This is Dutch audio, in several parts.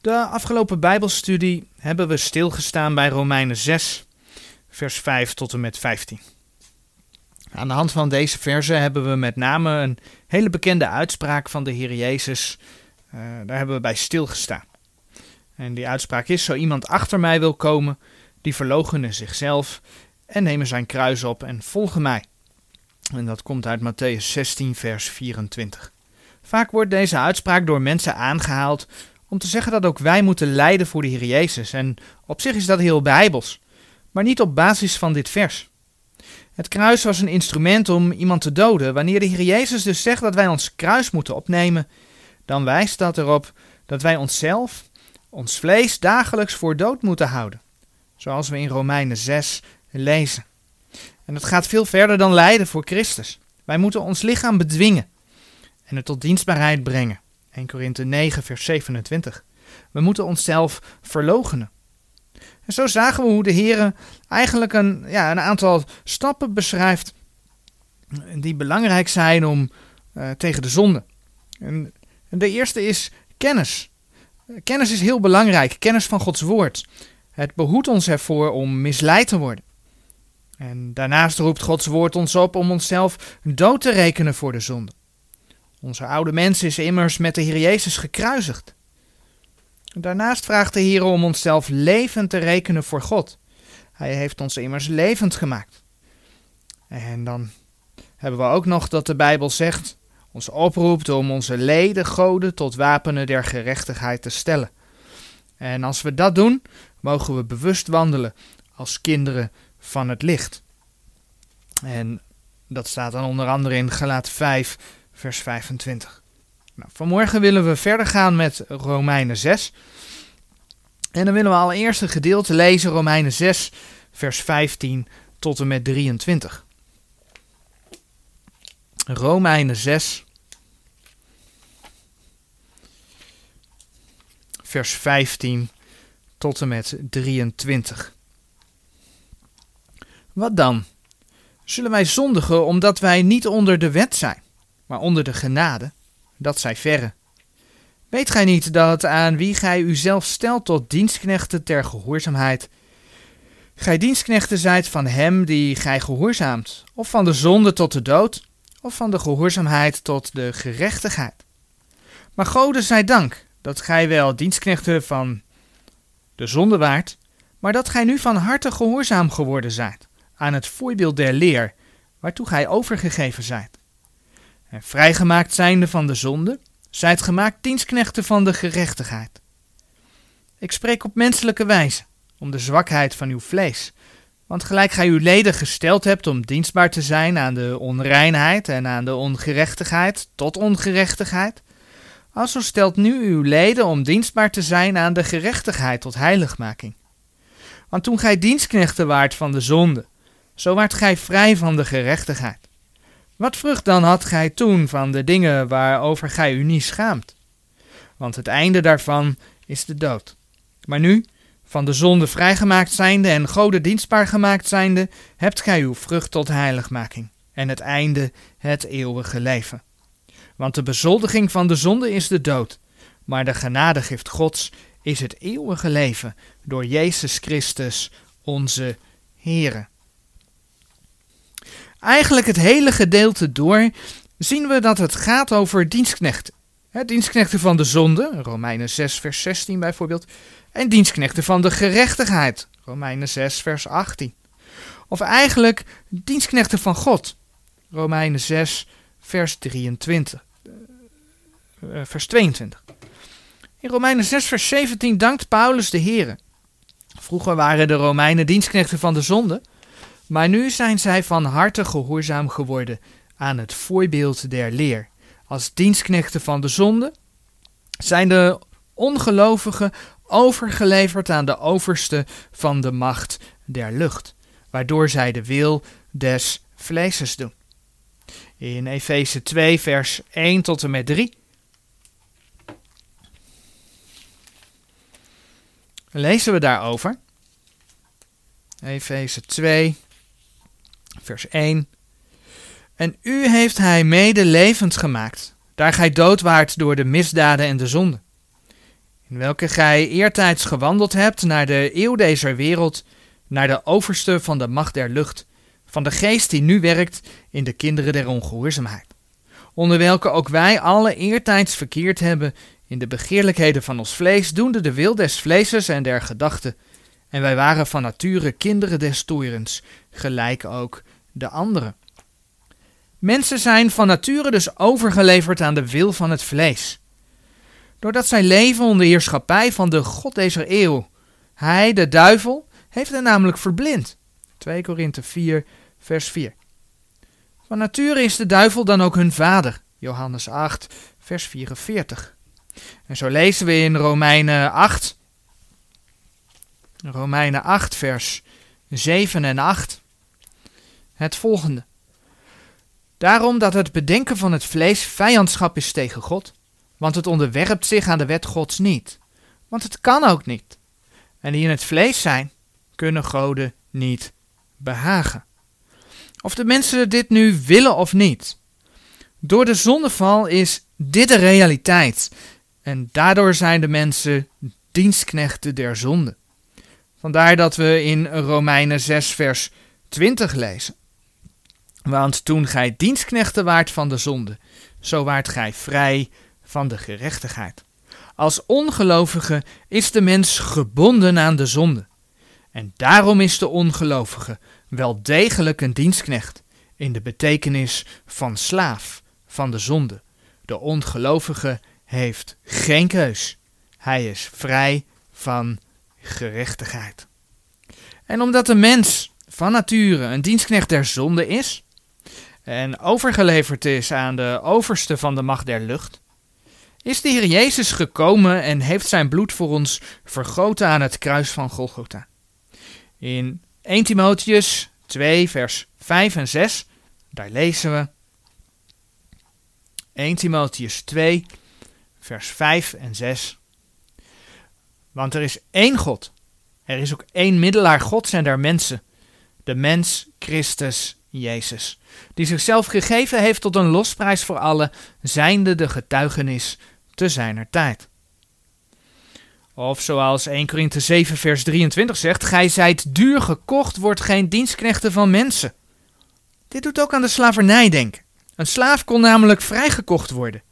De afgelopen Bijbelstudie hebben we stilgestaan bij Romeinen 6, vers 5 tot en met 15. Aan de hand van deze versen hebben we met name een hele bekende uitspraak van de Heer Jezus, uh, daar hebben we bij stilgestaan. En die uitspraak is: Zo iemand achter mij wil komen, die verloochenen zichzelf en nemen zijn kruis op en volgen mij. En dat komt uit Matthäus 16, vers 24. Vaak wordt deze uitspraak door mensen aangehaald om te zeggen dat ook wij moeten lijden voor de Heer Jezus. En op zich is dat heel bijbels, maar niet op basis van dit vers. Het kruis was een instrument om iemand te doden. Wanneer de Heer Jezus dus zegt dat wij ons kruis moeten opnemen, dan wijst dat erop dat wij onszelf, ons vlees, dagelijks voor dood moeten houden. Zoals we in Romeinen 6 lezen. En het gaat veel verder dan lijden voor Christus. Wij moeten ons lichaam bedwingen en het tot dienstbaarheid brengen. 1 Korinthe 9, vers 27. We moeten onszelf verloochenen. En zo zagen we hoe de Heer eigenlijk een, ja, een aantal stappen beschrijft die belangrijk zijn om uh, tegen de zonde. En de eerste is kennis. Kennis is heel belangrijk, kennis van Gods woord. Het behoedt ons ervoor om misleid te worden. En daarnaast roept Gods woord ons op om onszelf dood te rekenen voor de zonde. Onze oude mens is immers met de Heer Jezus gekruisigd. Daarnaast vraagt de Heer om onszelf levend te rekenen voor God. Hij heeft ons immers levend gemaakt. En dan hebben we ook nog dat de Bijbel zegt, ons oproept om onze leden goden tot wapenen der gerechtigheid te stellen. En als we dat doen, mogen we bewust wandelen als kinderen van het licht. En dat staat dan onder andere in Galaat 5, vers 25. Nou, vanmorgen willen we verder gaan met Romeinen 6. En dan willen we allereerst een gedeelte lezen, Romeinen 6, vers 15 tot en met 23. Romeinen 6, vers 15 tot en met 23. Wat dan? Zullen wij zondigen omdat wij niet onder de wet zijn, maar onder de genade? Dat zij verre. Weet gij niet dat aan wie gij uzelf stelt tot dienstknechten ter gehoorzaamheid, gij dienstknechten zijt van hem die gij gehoorzaamt, of van de zonde tot de dood, of van de gehoorzaamheid tot de gerechtigheid? Maar Gode zij dank dat gij wel dienstknechten van de zonde waart, maar dat gij nu van harte gehoorzaam geworden zijt aan het voorbeeld der leer, waartoe gij overgegeven zijt. En vrijgemaakt zijnde van de zonde, zijt gemaakt dienstknechten van de gerechtigheid. Ik spreek op menselijke wijze, om de zwakheid van uw vlees. Want gelijk gij uw leden gesteld hebt om dienstbaar te zijn aan de onreinheid en aan de ongerechtigheid tot ongerechtigheid, alzo stelt nu uw leden om dienstbaar te zijn aan de gerechtigheid tot heiligmaking. Want toen gij dienstknechten waart van de zonde, zo waart gij vrij van de gerechtigheid. Wat vrucht dan had gij toen van de dingen waarover gij u niet schaamt? Want het einde daarvan is de dood. Maar nu, van de zonde vrijgemaakt zijnde en Gode dienstbaar gemaakt zijnde, hebt gij uw vrucht tot heiligmaking, en het einde het eeuwige leven. Want de bezoldiging van de zonde is de dood, maar de genadegift Gods is het eeuwige leven door Jezus Christus, onze Heere. Eigenlijk het hele gedeelte door zien we dat het gaat over dienstknechten. dienstknechten van de zonde, Romeinen 6 vers 16 bijvoorbeeld, en dienstknechten van de gerechtigheid, Romeinen 6 vers 18. Of eigenlijk dienstknechten van God, Romeinen 6 vers 23, uh, vers 22. In Romeinen 6 vers 17 dankt Paulus de Here. Vroeger waren de Romeinen dienstknechten van de zonde, maar nu zijn zij van harte gehoorzaam geworden aan het voorbeeld der leer. Als dienstknechten van de zonde zijn de ongelovigen overgeleverd aan de overste van de macht der lucht, waardoor zij de wil des vleeses doen. In Efeze 2, vers 1 tot en met 3 lezen we daarover. Efeze 2, vers 1. En u heeft hij mede levend gemaakt, daar gij dood waart door de misdaden en de zonde. in welke gij eertijds gewandeld hebt naar de eeuw deze wereld, naar de overste van de macht der lucht, van de geest die nu werkt in de kinderen der ongehoorzaamheid, onder welke ook wij alle eertijds verkeerd hebben in de begeerlijkheden van ons vlees, doende de wil des vleeses en der gedachten, en wij waren van nature kinderen des toerens, gelijk ook de anderen. Mensen zijn van nature dus overgeleverd aan de wil van het vlees. Doordat zij leven onder heerschappij van de God deze eeuw. Hij, de duivel, heeft hen namelijk verblind. 2 Korinthe 4, vers 4. Van nature is de duivel dan ook hun vader. Johannes 8, vers 44. En zo lezen we in Romeinen 8, Romeinen 8, vers 7 en 8, het volgende. Daarom dat het bedenken van het vlees vijandschap is tegen God, want het onderwerpt zich aan de wet Gods niet, want het kan ook niet. En die in het vlees zijn, kunnen goden niet behagen. Of de mensen dit nu willen of niet. Door de zondeval is dit de realiteit. En daardoor zijn de mensen dienstknechten der zonde. Vandaar dat we in Romeinen 6, vers 20 lezen. Want toen gij dienstknechten waart van de zonde, zo waart gij vrij van de gerechtigheid. Als ongelovige is de mens gebonden aan de zonde. En daarom is de ongelovige wel degelijk een dienstknecht, in de betekenis van slaaf van de zonde. De ongelovige heeft geen keus. Hij is vrij van gerechtigheid. En omdat de mens van nature een dienstknecht der zonde is, en overgeleverd is aan de overste van de macht der lucht, is de Heer Jezus gekomen en heeft zijn bloed voor ons vergoten aan het kruis van Golgotha. In 1 Timotheus 2, vers 5 en 6, daar lezen we 1 Timotheus 2, vers 5 en 6. Want er is één God. Er is ook één middelaar Gods en der mensen. De mens Christus Jezus. Die zichzelf gegeven heeft tot een losprijs voor allen, zijnde de getuigenis te zijner tijd. Of zoals 1 Korinthe 7 vers 23 zegt, gij zijt duur gekocht, wordt geen dienstknechten van mensen. Dit doet ook aan de slavernij denken. Een slaaf kon namelijk vrijgekocht worden.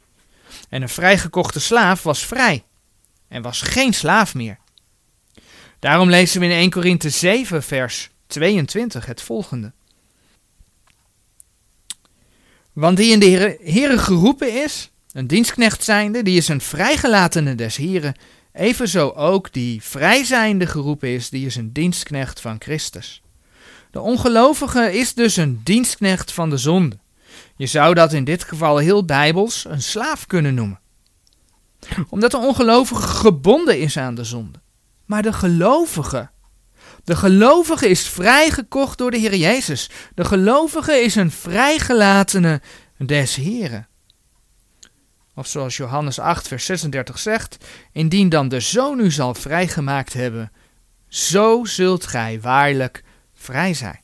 En een vrijgekochte slaaf was vrij en was geen slaaf meer. Daarom lezen we in 1 Korinthe 7 vers 22 het volgende. Want die in de Heere geroepen is, een dienstknecht zijnde, die is een vrijgelatene des Heren, evenzo ook die vrij zijnde geroepen is, die is een dienstknecht van Christus. De ongelovige is dus een dienstknecht van de zonde. Je zou dat in dit geval heel bijbels een slaaf kunnen noemen. Omdat de ongelovige gebonden is aan de zonde. Maar de gelovige, de gelovige is vrijgekocht door de Heer Jezus. De gelovige is een vrijgelatene des Heren. Of zoals Johannes 8, vers 36 zegt: Indien dan de Zoon u zal vrijgemaakt hebben, zo zult gij waarlijk vrij zijn.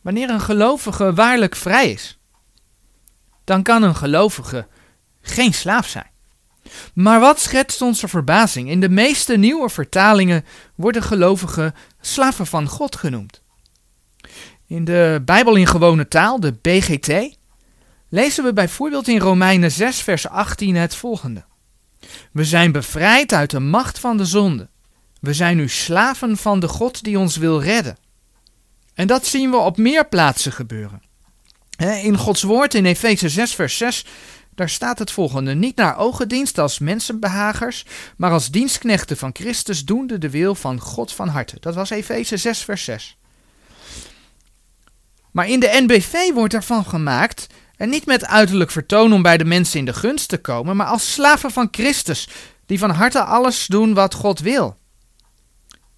Wanneer een gelovige waarlijk vrij is, dan kan een gelovige geen slaaf zijn. Maar wat schetst onze verbazing? In de meeste nieuwe vertalingen worden gelovigen slaven van God genoemd. In de Bijbel in gewone taal, de BGT, lezen we bijvoorbeeld in Romeinen 6, vers 18 het volgende: We zijn bevrijd uit de macht van de zonde. We zijn nu slaven van de God die ons wil redden. En dat zien we op meer plaatsen gebeuren. In Gods woord in Efeze 6, vers 6, daar staat het volgende: Niet naar ogendienst als mensenbehagers, maar als dienstknechten van Christus, doende de wil van God van harte. Dat was Efeze 6, vers 6. Maar in de NBV wordt ervan gemaakt, en niet met uiterlijk vertoon om bij de mensen in de gunst te komen, maar als slaven van Christus, die van harte alles doen wat God wil.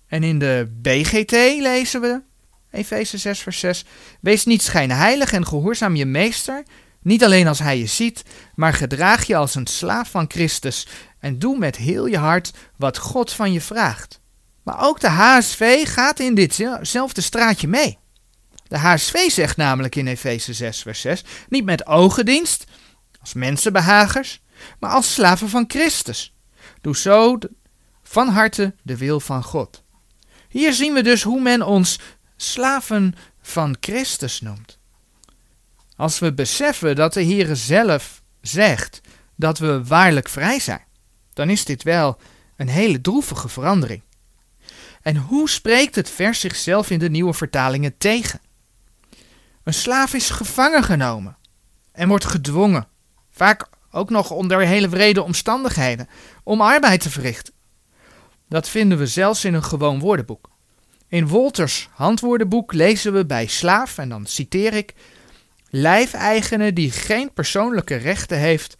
En in de BGT lezen we, Efeze 6 vers 6, Wees niet schijnheilig en gehoorzaam je meester, niet alleen als hij je ziet, maar gedraag je als een slaaf van Christus en doe met heel je hart wat God van je vraagt. Maar ook de HSV gaat in ditzelfde straatje mee. De HSV zegt namelijk in Efeze 6, vers 6: Niet met ogendienst, als mensenbehagers, maar als slaven van Christus. Doe zo van harte de wil van God. Hier zien we dus hoe men ons slaven van Christus noemt. Als we beseffen dat de Heer zelf zegt dat we waarlijk vrij zijn, dan is dit wel een hele droevige verandering. En hoe spreekt het vers zichzelf in de nieuwe vertalingen tegen? Een slaaf is gevangen genomen en wordt gedwongen, vaak ook nog onder hele wrede omstandigheden, om arbeid te verrichten. Dat vinden we zelfs in een gewoon woordenboek. In Wolters handwoordenboek lezen we bij slaaf, en dan citeer ik, lijfeigene die geen persoonlijke rechten heeft,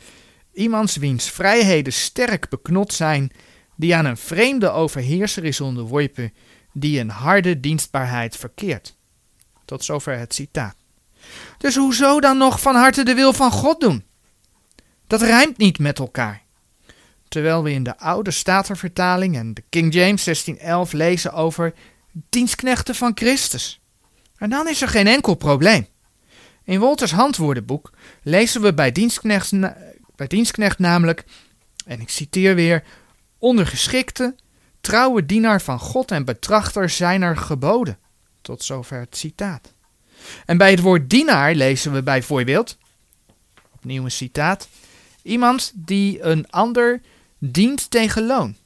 iemands wiens vrijheden sterk beknot zijn, die aan een vreemde overheerser is onderworpen, die een harde dienstbaarheid verkeert. Tot zover het citaat. Dus hoezo dan nog van harte de wil van God doen? Dat rijmt niet met elkaar. Terwijl we in de oude Statenvertaling en de King James 1611 lezen over dienstknechten van Christus. En dan is er geen enkel probleem. In Wolters handwoordenboek lezen we bij dienstknecht, bij dienstknecht namelijk, en ik citeer weer, ondergeschikte, trouwe dienaar van God en betrachter zijn er geboden. Tot zover het citaat. En bij het woord dienaar lezen we bijvoorbeeld, opnieuw een citaat, iemand die een ander dient tegen loon.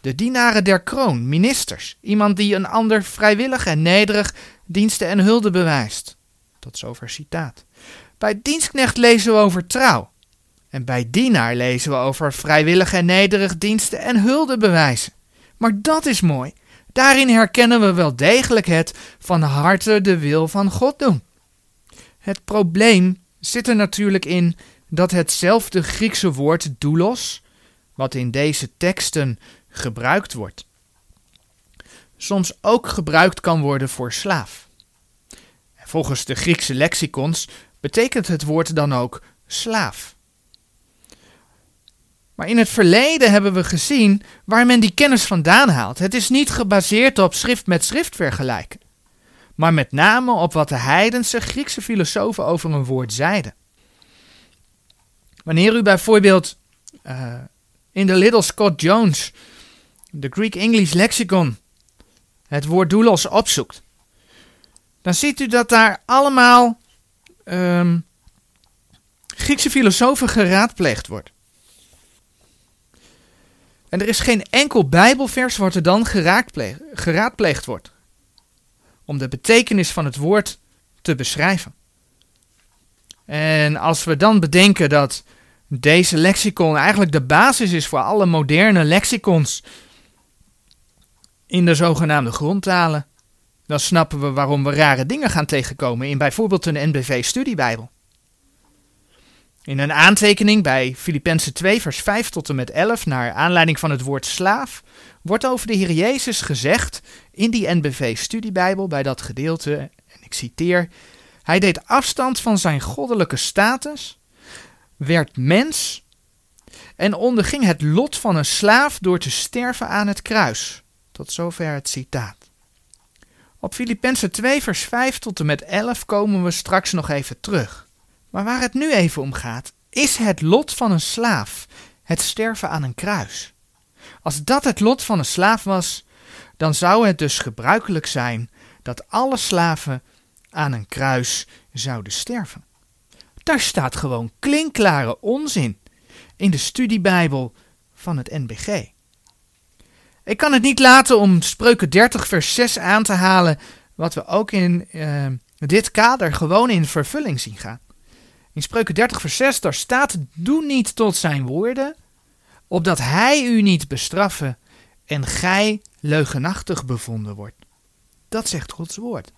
De dienaren der kroon, ministers, iemand die een ander vrijwillig en nederig diensten en hulde bewijst. Tot zover citaat. Bij dienstknecht lezen we over trouw. En bij dienaar lezen we over vrijwillig en nederig diensten en hulde bewijzen. Maar dat is mooi. Daarin herkennen we wel degelijk het van harte de wil van God doen. Het probleem zit er natuurlijk in dat hetzelfde Griekse woord doulos, wat in deze teksten gebruikt wordt, soms ook gebruikt kan worden voor slaaf. Volgens de Griekse lexicons betekent het woord dan ook slaaf. Maar in het verleden hebben we gezien waar men die kennis vandaan haalt. Het is niet gebaseerd op schrift met schrift vergelijken, maar met name op wat de heidense Griekse filosofen over een woord zeiden. Wanneer u bijvoorbeeld uh, in de Little Scott Jones, de Greek English Lexicon, het woord doulos opzoekt, dan ziet u dat daar allemaal um, Griekse filosofen geraadpleegd wordt. En er is geen enkel Bijbelvers wat er dan geraadpleegd wordt. Om de betekenis van het woord te beschrijven. En als we dan bedenken dat deze lexicon eigenlijk de basis is voor alle moderne lexicons in de zogenaamde grondtalen, dan snappen we waarom we rare dingen gaan tegenkomen in bijvoorbeeld een NBV-studiebijbel. In een aantekening bij Filippenzen 2, vers 5 tot en met 11, naar aanleiding van het woord slaaf, wordt over de Heer Jezus gezegd in die NBV-studiebijbel bij dat gedeelte, en ik citeer: Hij deed afstand van zijn goddelijke status, werd mens en onderging het lot van een slaaf door te sterven aan het kruis. Tot zover het citaat. Op Filippenzen 2, vers 5 tot en met 11 komen we straks nog even terug. Maar waar het nu even om gaat, is het lot van een slaaf, het sterven aan een kruis. Als dat het lot van een slaaf was, dan zou het dus gebruikelijk zijn dat alle slaven aan een kruis zouden sterven. Daar staat gewoon klinkklare onzin in de studiebijbel van het NBG. Ik kan het niet laten om Spreuken 30 vers 6 aan te halen, wat we ook in uh, dit kader gewoon in vervulling zien gaan. In Spreuken 30 vers 6 daar staat, doe niet tot zijn woorden, opdat hij u niet bestraffen en gij leugenachtig bevonden wordt. Dat zegt Gods woord.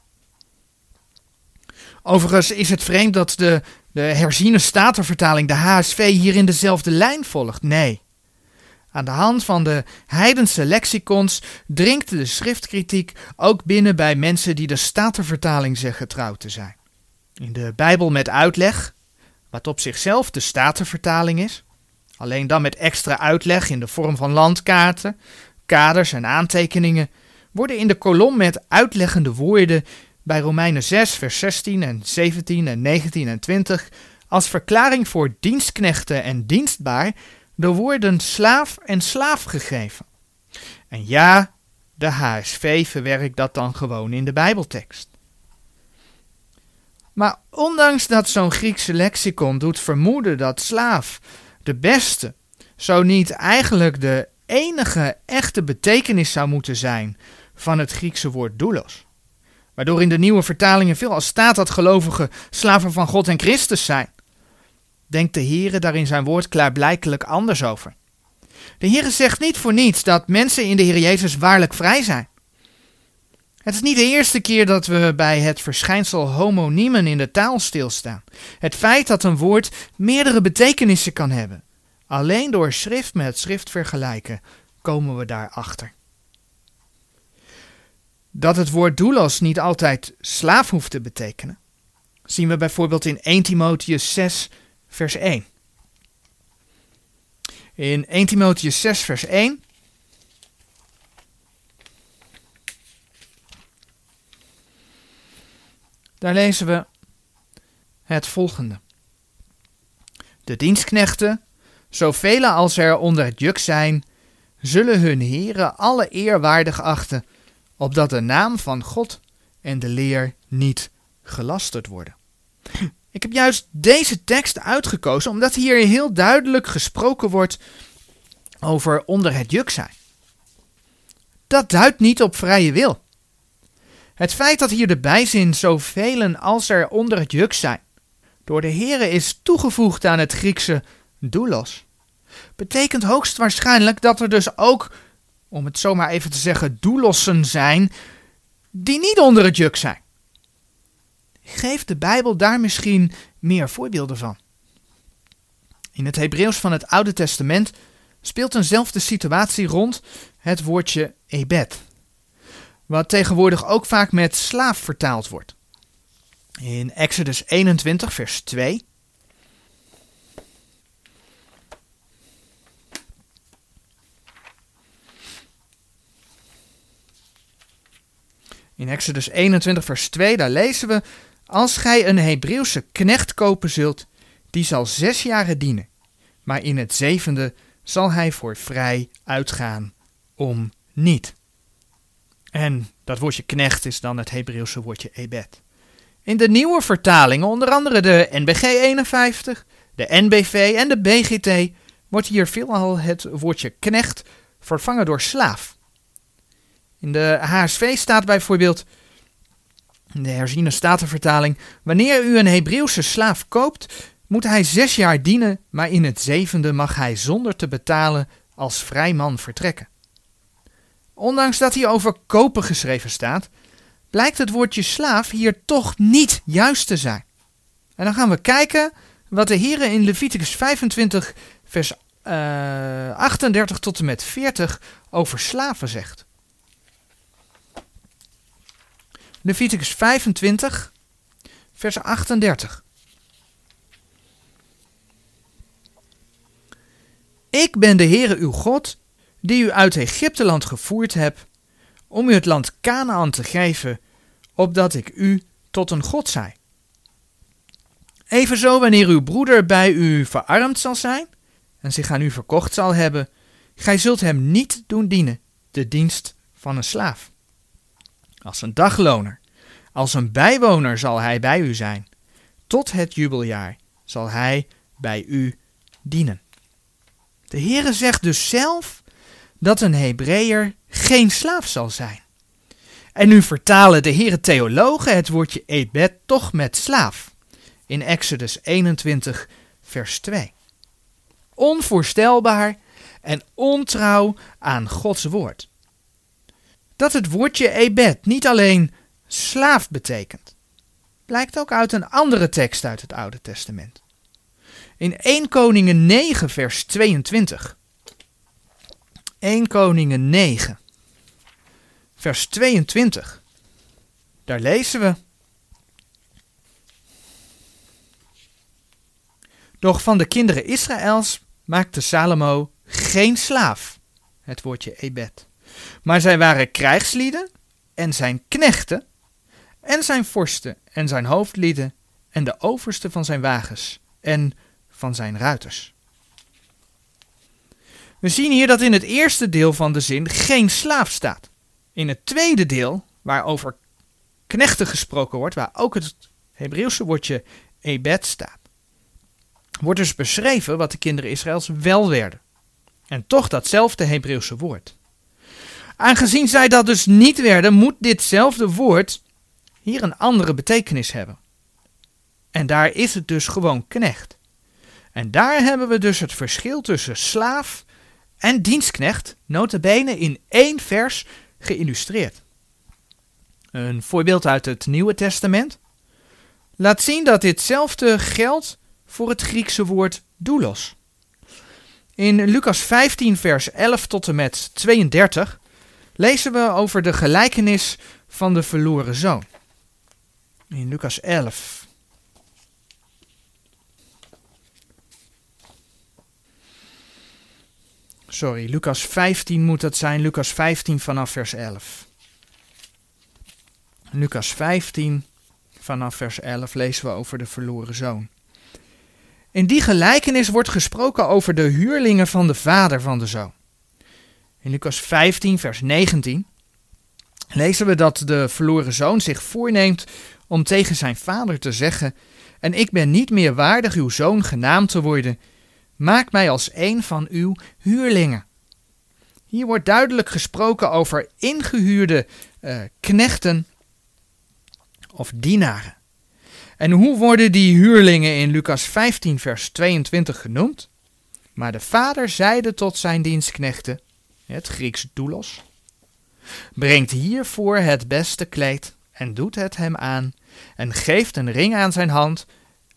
Overigens is het vreemd dat de, de herziene statenvertaling, de HSV, hier in dezelfde lijn volgt. Nee. Aan de hand van de heidense lexicons dringt de schriftkritiek ook binnen bij mensen die de statenvertaling zeggen trouw te zijn. In de Bijbel met uitleg, wat op zichzelf de statenvertaling is, alleen dan met extra uitleg in de vorm van landkaarten, kaders en aantekeningen, worden in de kolom met uitleggende woorden bij Romeinen 6, vers 16 en 17 en 19 en 20 als verklaring voor dienstknechten en dienstbaar de woorden slaaf en slaaf gegeven. En ja, de HSV verwerkt dat dan gewoon in de Bijbeltekst. Maar ondanks dat zo'n Griekse lexicon doet vermoeden dat slaaf de beste, zo niet eigenlijk de enige echte betekenis zou moeten zijn van het Griekse woord doulos. Waardoor in de nieuwe vertalingen veel als staat dat gelovigen slaven van God en Christus zijn. Denkt de Heere daar in zijn woord klaarblijkelijk anders over. De Heere zegt niet voor niets dat mensen in de Heer Jezus waarlijk vrij zijn. Het is niet de eerste keer dat we bij het verschijnsel homoniemen in de taal stilstaan. Het feit dat een woord meerdere betekenissen kan hebben. Alleen door schrift met schrift vergelijken komen we daarachter. Dat het woord doulos niet altijd slaaf hoeft te betekenen, zien we bijvoorbeeld in 1 Timotheus 6, vers 1. In 1 Timotheus 6, vers 1 Daar lezen we het volgende. De dienstknechten, zoveel als er onder het juk zijn, zullen hun heren alle eerwaardig achten, opdat de naam van God en de leer niet gelasterd worden. Ik heb juist deze tekst uitgekozen omdat hier heel duidelijk gesproken wordt over onder het juk zijn. Dat duidt niet op vrije wil. Het feit dat hier de bijzin zoveel als er onder het juk zijn, door de Here is toegevoegd aan het Griekse doulos, betekent hoogstwaarschijnlijk dat er dus ook, om het zomaar even te zeggen, doulossen zijn die niet onder het juk zijn. Geeft de Bijbel daar misschien meer voorbeelden van? In het Hebreeuws van het Oude Testament speelt eenzelfde situatie rond het woordje ebed wat tegenwoordig ook vaak met slaaf vertaald wordt. In Exodus 21, vers 2. In Exodus 21, vers 2, daar lezen we: Als gij een Hebreeuwse knecht kopen zult, die zal zes jaren dienen, maar in het zevende zal hij voor vrij uitgaan om niet. En dat woordje knecht is dan het Hebreeuwse woordje ebed. In de nieuwe vertalingen, onder andere de NBG 51, de NBV en de BGT, wordt hier veelal het woordje knecht vervangen door slaaf. In de HSV staat bijvoorbeeld, in de herziene statenvertaling, wanneer u een Hebreeuwse slaaf koopt, moet hij zes jaar dienen, maar in het zevende mag hij zonder te betalen als vrij man vertrekken. Ondanks dat hier over kopen geschreven staat, blijkt het woordje slaaf hier toch niet juist te zijn. En dan gaan we kijken wat de Heer in Leviticus 25, vers uh, eh, 38 tot en met 40 over slaven zegt. Leviticus 25, vers 38. Ik ben de Heere uw God, die u uit Egypteland gevoerd heb, om u het land Canaan te geven, opdat ik u tot een God zij. Evenzo wanneer uw broeder bij u verarmd zal zijn en zich aan u verkocht zal hebben, gij zult hem niet doen dienen, de dienst van een slaaf. Als een dagloner, als een bijwoner zal hij bij u zijn. Tot het jubeljaar zal hij bij u dienen. De Heere zegt dus zelf dat een Hebreeër geen slaaf zal zijn. En nu vertalen de heren theologen het woordje ebed toch met slaaf. In Exodus 21, vers 2. Onvoorstelbaar en ontrouw aan Gods woord. Dat het woordje ebed niet alleen slaaf betekent, blijkt ook uit een andere tekst uit het Oude Testament. In 1 Koningen 9, vers 22 1 Koningen 9, vers 22. Daar lezen we. Doch van de kinderen Israëls maakte Salomo geen slaaf, het woordje ebed. Maar zij waren krijgslieden en zijn knechten en zijn vorsten en zijn hoofdlieden en de overste van zijn wagens en van zijn ruiters. We zien hier dat in het eerste deel van de zin geen slaaf staat. In het tweede deel, waar over knechten gesproken wordt, waar ook het Hebreeuwse woordje ebed staat, wordt dus beschreven wat de kinderen Israëls wel werden. En toch datzelfde Hebreeuwse woord. Aangezien zij dat dus niet werden, moet ditzelfde woord hier een andere betekenis hebben. En daar is het dus gewoon knecht. En daar hebben we dus het verschil tussen slaaf en dienstknecht, notabene in één vers geïllustreerd. Een voorbeeld uit het Nieuwe Testament laat zien dat ditzelfde geldt voor het Griekse woord doulos. In Lucas 15, vers 11 tot en met 32 lezen we over de gelijkenis van de verloren zoon. In Lucas 11. Sorry, Lucas 15 moet dat zijn. Lucas 15 vanaf vers 11. Lucas 15 vanaf vers 11 lezen we over de verloren zoon. In die gelijkenis wordt gesproken over de huurlingen van de vader van de zoon. In Lucas 15, vers 19 lezen we dat de verloren zoon zich voorneemt om tegen zijn vader te zeggen: En ik ben niet meer waardig uw zoon genaamd te worden. Maak mij als een van uw huurlingen. Hier wordt duidelijk gesproken over ingehuurde uh, knechten of dienaren. En hoe worden die huurlingen in Lucas 15, vers 22 genoemd? Maar de vader zeide tot zijn dienstknechten, het Griekse doulos, brengt hiervoor het beste kleed en doet het hem aan en geeft een ring aan zijn hand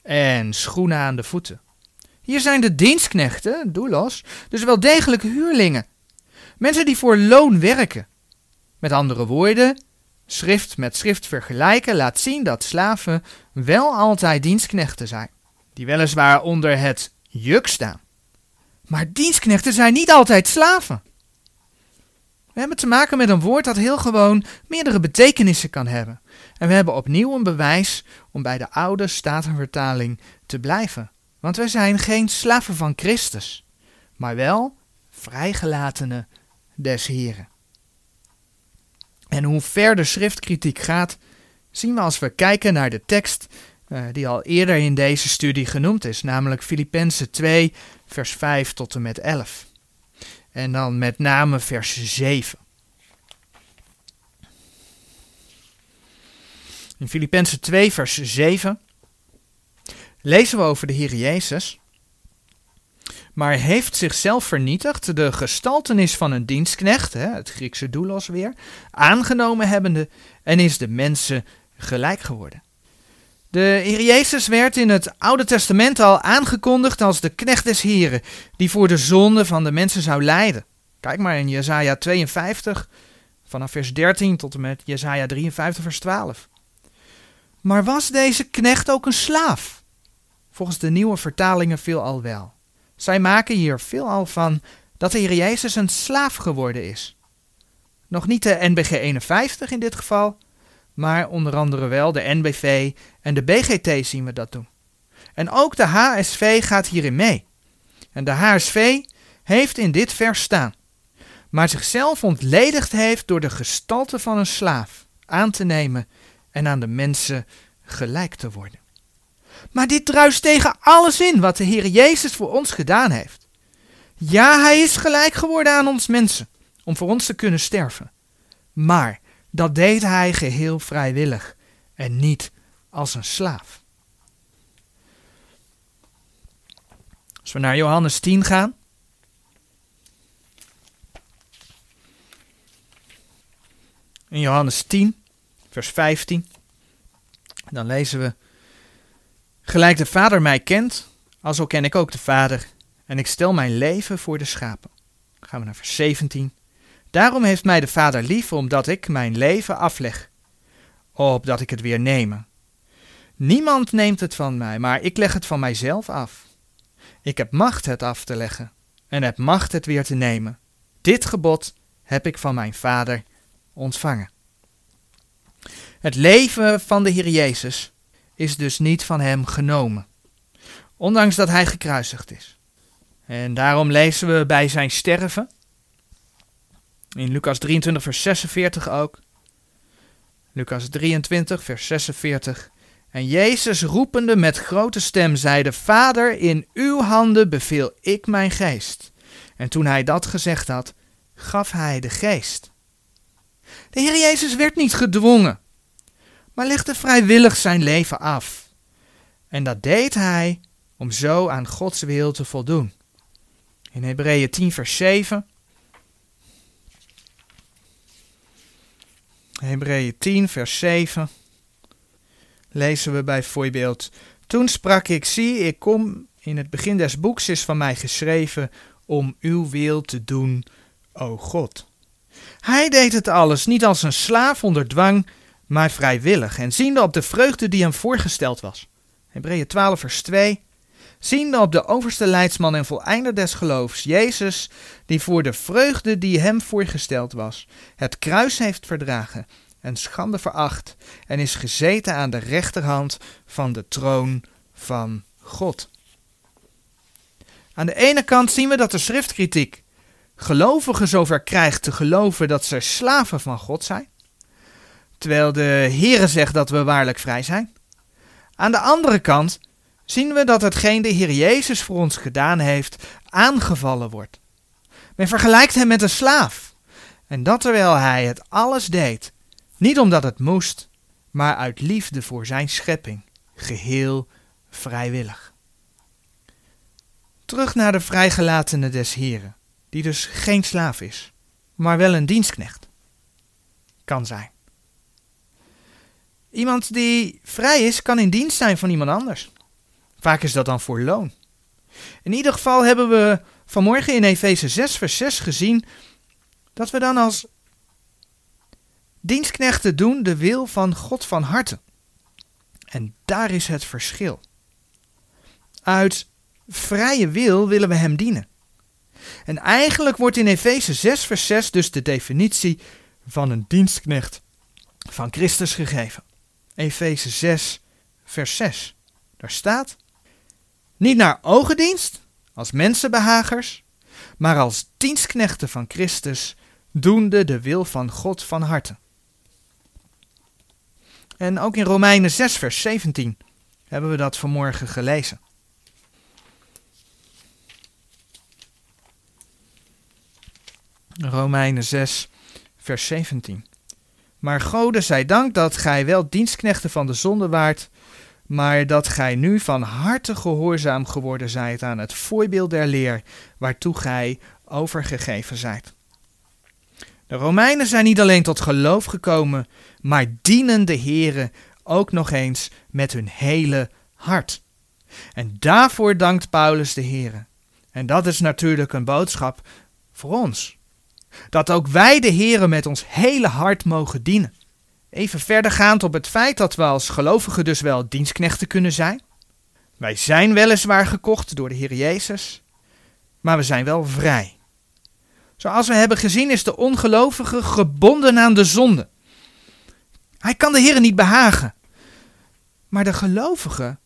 en schoenen aan de voeten. Hier zijn de dienstknechten, doulos, dus wel degelijk huurlingen. Mensen die voor loon werken. Met andere woorden, schrift met schrift vergelijken laat zien dat slaven wel altijd dienstknechten zijn, die weliswaar onder het juk staan. Maar dienstknechten zijn niet altijd slaven. We hebben te maken met een woord dat heel gewoon meerdere betekenissen kan hebben. En we hebben opnieuw een bewijs om bij de oude statenvertaling te blijven. Want we zijn geen slaven van Christus, maar wel vrijgelatenen des Heren. En hoe ver de schriftkritiek gaat, zien we als we kijken naar de tekst uh, die al eerder in deze studie genoemd is, namelijk Filippenzen 2, vers 5 tot en met 11. En dan met name vers 7. In Filippenzen 2, vers 7 lezen we over de Heer Jezus. Maar heeft zichzelf vernietigd, de gestaltenis van een dienstknecht, hè, het Griekse doulos weer, aangenomen hebbende en is de mensen gelijk geworden. De Heer Jezus werd in het Oude Testament al aangekondigd als de knecht des Heren, die voor de zonde van de mensen zou lijden. Kijk maar in Jesaja 52, vanaf vers 13 tot en met Jesaja 53, vers 12. Maar was deze knecht ook een slaaf? Volgens de nieuwe vertalingen veelal wel. Zij maken hier veelal van dat de Heer Jezus een slaaf geworden is. Nog niet de NBG 51 in dit geval, maar onder andere wel de NBV en de BGT zien we dat doen. En ook de HSV gaat hierin mee. En de HSV heeft in dit vers staan, maar zichzelf ontledigd heeft door de gestalte van een slaaf aan te nemen en aan de mensen gelijk te worden. Maar dit druist tegen alles in wat de Heer Jezus voor ons gedaan heeft. Ja, hij is gelijk geworden aan ons mensen, om voor ons te kunnen sterven. Maar dat deed hij geheel vrijwillig en niet als een slaaf. Als we naar Johannes 10 gaan. In Johannes 10, vers 15, dan lezen we: Gelijk de Vader mij kent, alzo ken ik ook de Vader, en ik stel mijn leven voor de schapen. Dan gaan we naar vers 17. Daarom heeft mij de Vader lief, omdat ik mijn leven afleg, opdat ik het weer nemen. Niemand neemt het van mij, maar ik leg het van mijzelf af. Ik heb macht het af te leggen en heb macht het weer te nemen. Dit gebod heb ik van mijn Vader ontvangen. Het leven van de Heer Jezus is dus niet van Hem genomen. ondanks dat hij gekruisigd is. En daarom lezen we bij zijn sterven, in Lucas 23, vers 46 ook, Lucas 23, vers 46. En Jezus roepende met grote stem zeide, Vader, in uw handen beveel ik mijn geest. En toen hij dat gezegd had, gaf hij de geest. De Heer Jezus werd niet gedwongen, maar legde vrijwillig zijn leven af. En dat deed hij om zo aan Gods wil te voldoen. In Hebreeën 10, vers 7. Hebreeën 10, vers 7. Lezen we bijvoorbeeld: Toen sprak ik: Zie, ik kom. In het begin des boeks is van mij geschreven om uw wil te doen, o God. Hij deed het alles niet als een slaaf onder dwang, maar vrijwillig en ziende op de vreugde die hem voorgesteld was. Hebreeën 12, vers 2. Ziende op de overste leidsman en voleinder des geloofs, Jezus, die voor de vreugde die hem voorgesteld was, het kruis heeft verdragen en schande veracht en is gezeten aan de rechterhand van de troon van God. Aan de ene kant zien we dat de schriftkritiek gelovigen zover krijgt te geloven dat ze slaven van God zijn, terwijl de Heere zegt dat we waarlijk vrij zijn. Aan de andere kant zien we dat hetgeen de Heer Jezus voor ons gedaan heeft, aangevallen wordt. Men vergelijkt hem met een slaaf. En dat terwijl hij het alles deed, niet omdat het moest, maar uit liefde voor zijn schepping, geheel vrijwillig. Terug naar de vrijgelatene des Heren, die dus geen slaaf is, maar wel een dienstknecht. Kan zijn. Iemand die vrij is, kan in dienst zijn van iemand anders. Vaak is dat dan voor loon. In ieder geval hebben we vanmorgen in Efeze 6, vers 6 gezien dat we dan als Dienstknechten doen de wil van God van harte. En daar is het verschil. Uit vrije wil willen we Hem dienen. En eigenlijk wordt in Efeze 6, vers 6 dus de definitie van een dienstknecht van Christus gegeven. Efeze 6, vers 6. Daar staat: Niet naar ogendienst, als mensenbehagers, maar als dienstknechten van Christus, doende de wil van God van harte. En ook in Romeinen 6, vers 17 hebben we dat vanmorgen gelezen. Romeinen 6, vers 17. Maar Gode zij dank dat gij wel dienstknechten van de zonde waart, maar dat gij nu van harte gehoorzaam geworden zijt aan het voorbeeld der leer, waartoe gij overgegeven zijt. De Romeinen zijn niet alleen tot geloof gekomen, maar dienen de Here ook nog eens met hun hele hart. En daarvoor dankt Paulus de Here. En dat is natuurlijk een boodschap voor ons. Dat ook wij de Here met ons hele hart mogen dienen. Even verdergaand op het feit dat we als gelovigen dus wel dienstknechten kunnen zijn. Wij zijn weliswaar gekocht door de Heer Jezus, maar we zijn wel vrij. Zoals we hebben gezien is de ongelovige gebonden aan de zonde. Hij kan de Heer niet behagen. Maar de gelovige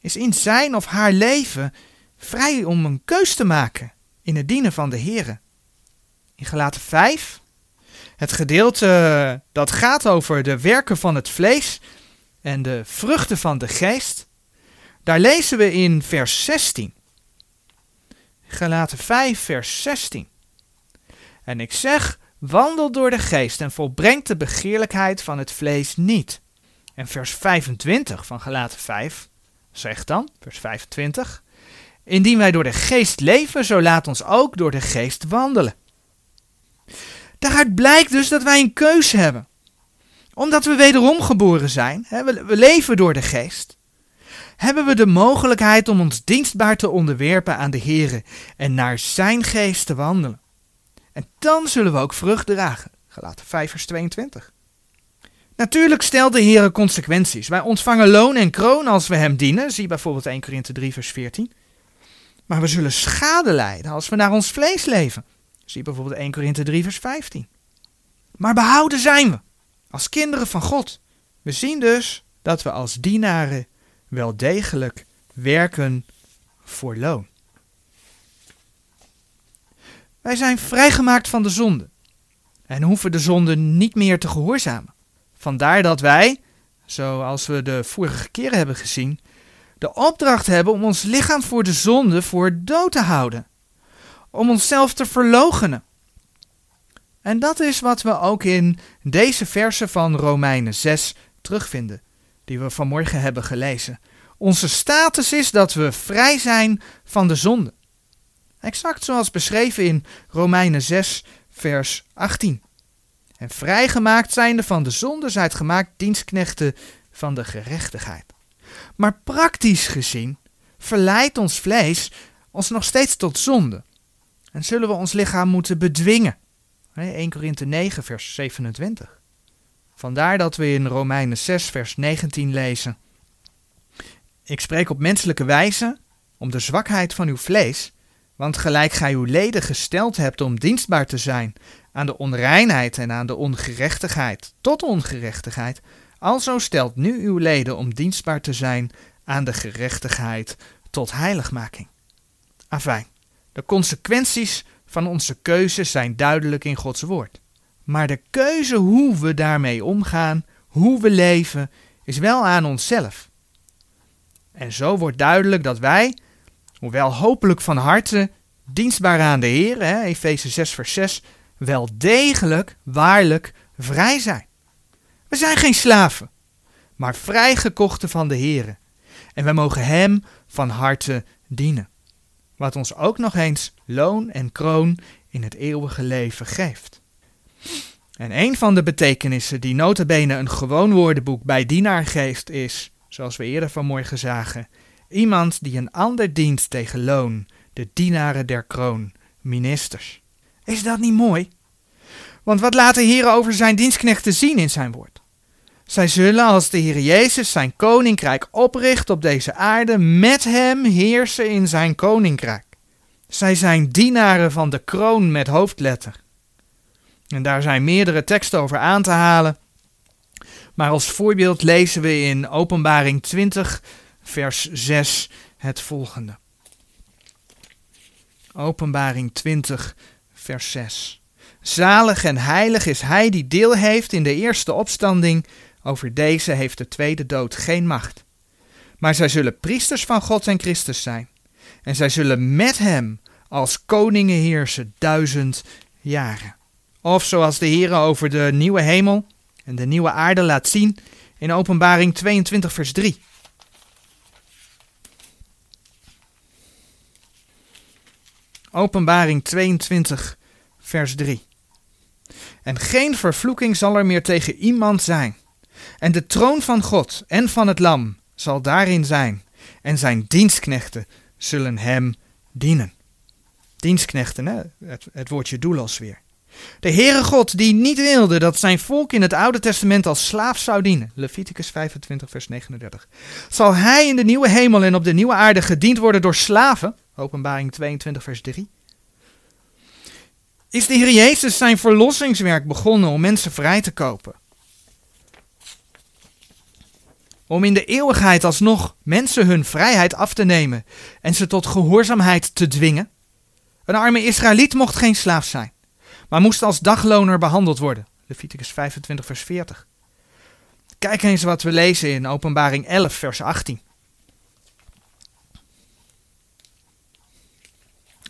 is in zijn of haar leven vrij om een keus te maken in het dienen van de Heer. In Gelaten 5, het gedeelte dat gaat over de werken van het vlees en de vruchten van de geest, daar lezen we in vers 16. Gelaten 5, vers 16. En ik zeg, wandel door de geest en volbrengt de begeerlijkheid van het vlees niet. En vers 25 van Galaten 5 zegt dan, vers 25, indien wij door de geest leven, zo laat ons ook door de geest wandelen. Daaruit blijkt dus dat wij een keuze hebben. Omdat we wederom geboren zijn, we leven door de geest, hebben we de mogelijkheid om ons dienstbaar te onderwerpen aan de Here en naar Zijn geest te wandelen. En dan zullen we ook vrucht dragen. Gelaten 5 vers 22. Natuurlijk stelt de Heer consequenties. Wij ontvangen loon en kroon als we hem dienen. Zie bijvoorbeeld 1 Korinthe 3 vers 14. Maar we zullen schade lijden als we naar ons vlees leven. Zie bijvoorbeeld 1 Korinthe 3 vers 15. Maar behouden zijn we, als kinderen van God. We zien dus dat we als dienaren wel degelijk werken voor loon. Wij zijn vrijgemaakt van de zonde en hoeven de zonde niet meer te gehoorzamen. Vandaar dat wij, zoals we de vorige keren hebben gezien, de opdracht hebben om ons lichaam voor de zonde voor dood te houden. Om onszelf te verloochenen. En dat is wat we ook in deze versen van Romeinen 6 terugvinden, die we vanmorgen hebben gelezen. Onze status is dat we vrij zijn van de zonde. Exact zoals beschreven in Romeinen 6, vers 18. En vrijgemaakt zijnde van de zonde zijt gemaakt dienstknechten van de gerechtigheid. Maar praktisch gezien verleidt ons vlees ons nog steeds tot zonde. En zullen we ons lichaam moeten bedwingen. 1 Korinthe 9, vers 27. Vandaar dat we in Romeinen 6, vers 19 lezen. Ik spreek op menselijke wijze om de zwakheid van uw vlees, want gelijk gij uw leden gesteld hebt om dienstbaar te zijn aan de onreinheid en aan de ongerechtigheid tot ongerechtigheid, alzo stelt nu uw leden om dienstbaar te zijn aan de gerechtigheid tot heiligmaking. Afijn, de consequenties van onze keuzes zijn duidelijk in Gods woord. Maar de keuze hoe we daarmee omgaan, hoe we leven, is wel aan onszelf. En zo wordt duidelijk dat wij, hoewel hopelijk van harte dienstbaar aan de Heer, Efeze 6 vers 6, wel degelijk, waarlijk vrij zijn. We zijn geen slaven, maar vrijgekochten van de Heer. En wij mogen Hem van harte dienen. Wat ons ook nog eens loon en kroon in het eeuwige leven geeft. En een van de betekenissen die notabene een gewoon woordenboek bij dienaar geeft is, zoals we eerder vanmorgen zagen, iemand die een ander dient tegen loon, de dienaren der kroon, ministers. Is dat niet mooi? Want wat laat de over zijn dienstknechten zien in zijn woord? Zij zullen als de Heer Jezus zijn koninkrijk opricht op deze aarde, met hem heersen in zijn koninkrijk. Zij zijn dienaren van de kroon met hoofdletter. En daar zijn meerdere teksten over aan te halen. Maar als voorbeeld lezen we in Openbaring 20, vers 6 het volgende. Openbaring 20, vers 6. Zalig en heilig is hij die deel heeft in de eerste opstanding. Over deze heeft de tweede dood geen macht. Maar zij zullen priesters van God en Christus zijn. En zij zullen met hem als koningen heersen duizend jaren. Of zoals de Heer over de nieuwe hemel en de nieuwe aarde laat zien in Openbaring 22, vers 3. Openbaring 22, vers 3. En geen vervloeking zal er meer tegen iemand zijn. En de troon van God en van het Lam zal daarin zijn. En zijn dienstknechten zullen hem dienen. Dienstknechten? Het, het woordje doelos weer. De Heere God die niet wilde dat zijn volk in het Oude Testament als slaaf zou dienen. Leviticus 25 vers 39. Zal hij in de nieuwe hemel en op de nieuwe aarde gediend worden door slaven? Openbaring 22 vers 3. Is de Heer Jezus zijn verlossingswerk begonnen om mensen vrij te kopen? Om in de eeuwigheid alsnog mensen hun vrijheid af te nemen en ze tot gehoorzaamheid te dwingen? Een arme Israëliet mocht geen slaaf zijn maar moest als dagloner behandeld worden. Leviticus 25, vers 40. Kijk eens wat we lezen in Openbaring 11, vers 18.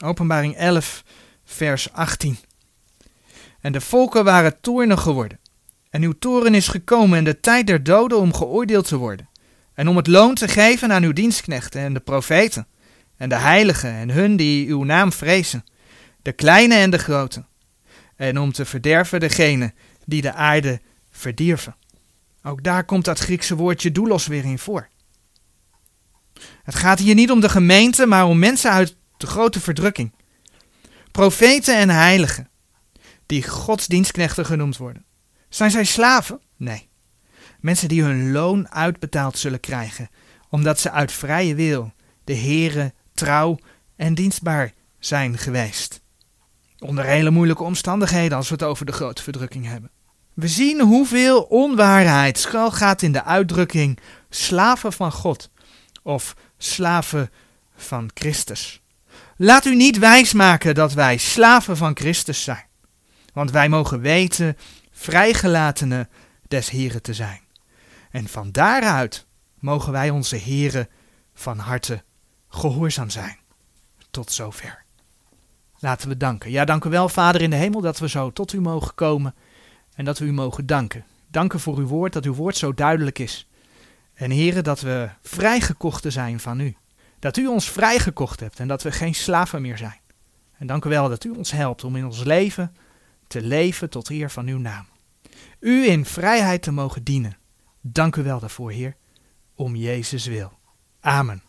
Openbaring 11, vers 18. En de volken waren toornig geworden. En uw toren is gekomen in de tijd der doden om geoordeeld te worden. En om het loon te geven aan uw dienstknechten en de profeten. En de heiligen en hun die uw naam vrezen. De kleine en de grote en om te verderven degene die de aarde verdierven. Ook daar komt dat Griekse woordje doulos weer in voor. Het gaat hier niet om de gemeente, maar om mensen uit de grote verdrukking. Profeten en heiligen, die godsdienstknechten genoemd worden. Zijn zij slaven? Nee. Mensen die hun loon uitbetaald zullen krijgen, omdat ze uit vrije wil de Here trouw en dienstbaar zijn geweest. Onder hele moeilijke omstandigheden als we het over de grote verdrukking hebben. We zien hoeveel onwaarheid schuil gaat in de uitdrukking slaven van God of slaven van Christus. Laat u niet wijsmaken dat wij slaven van Christus zijn, want wij mogen weten vrijgelatenen des Heren te zijn. En van daaruit mogen wij onze Heren van harte gehoorzaam zijn. Tot zover. Laten we danken. Ja, dank u wel, Vader in de hemel, dat we zo tot u mogen komen en dat we u mogen danken. Danken voor uw woord, dat uw woord zo duidelijk is. En heren, dat we vrijgekochten zijn van u. Dat u ons vrijgekocht hebt en dat we geen slaven meer zijn. En dank u wel dat u ons helpt om in ons leven te leven tot eer van uw naam. U in vrijheid te mogen dienen. Dank u wel daarvoor, Heer, om Jezus wil. Amen.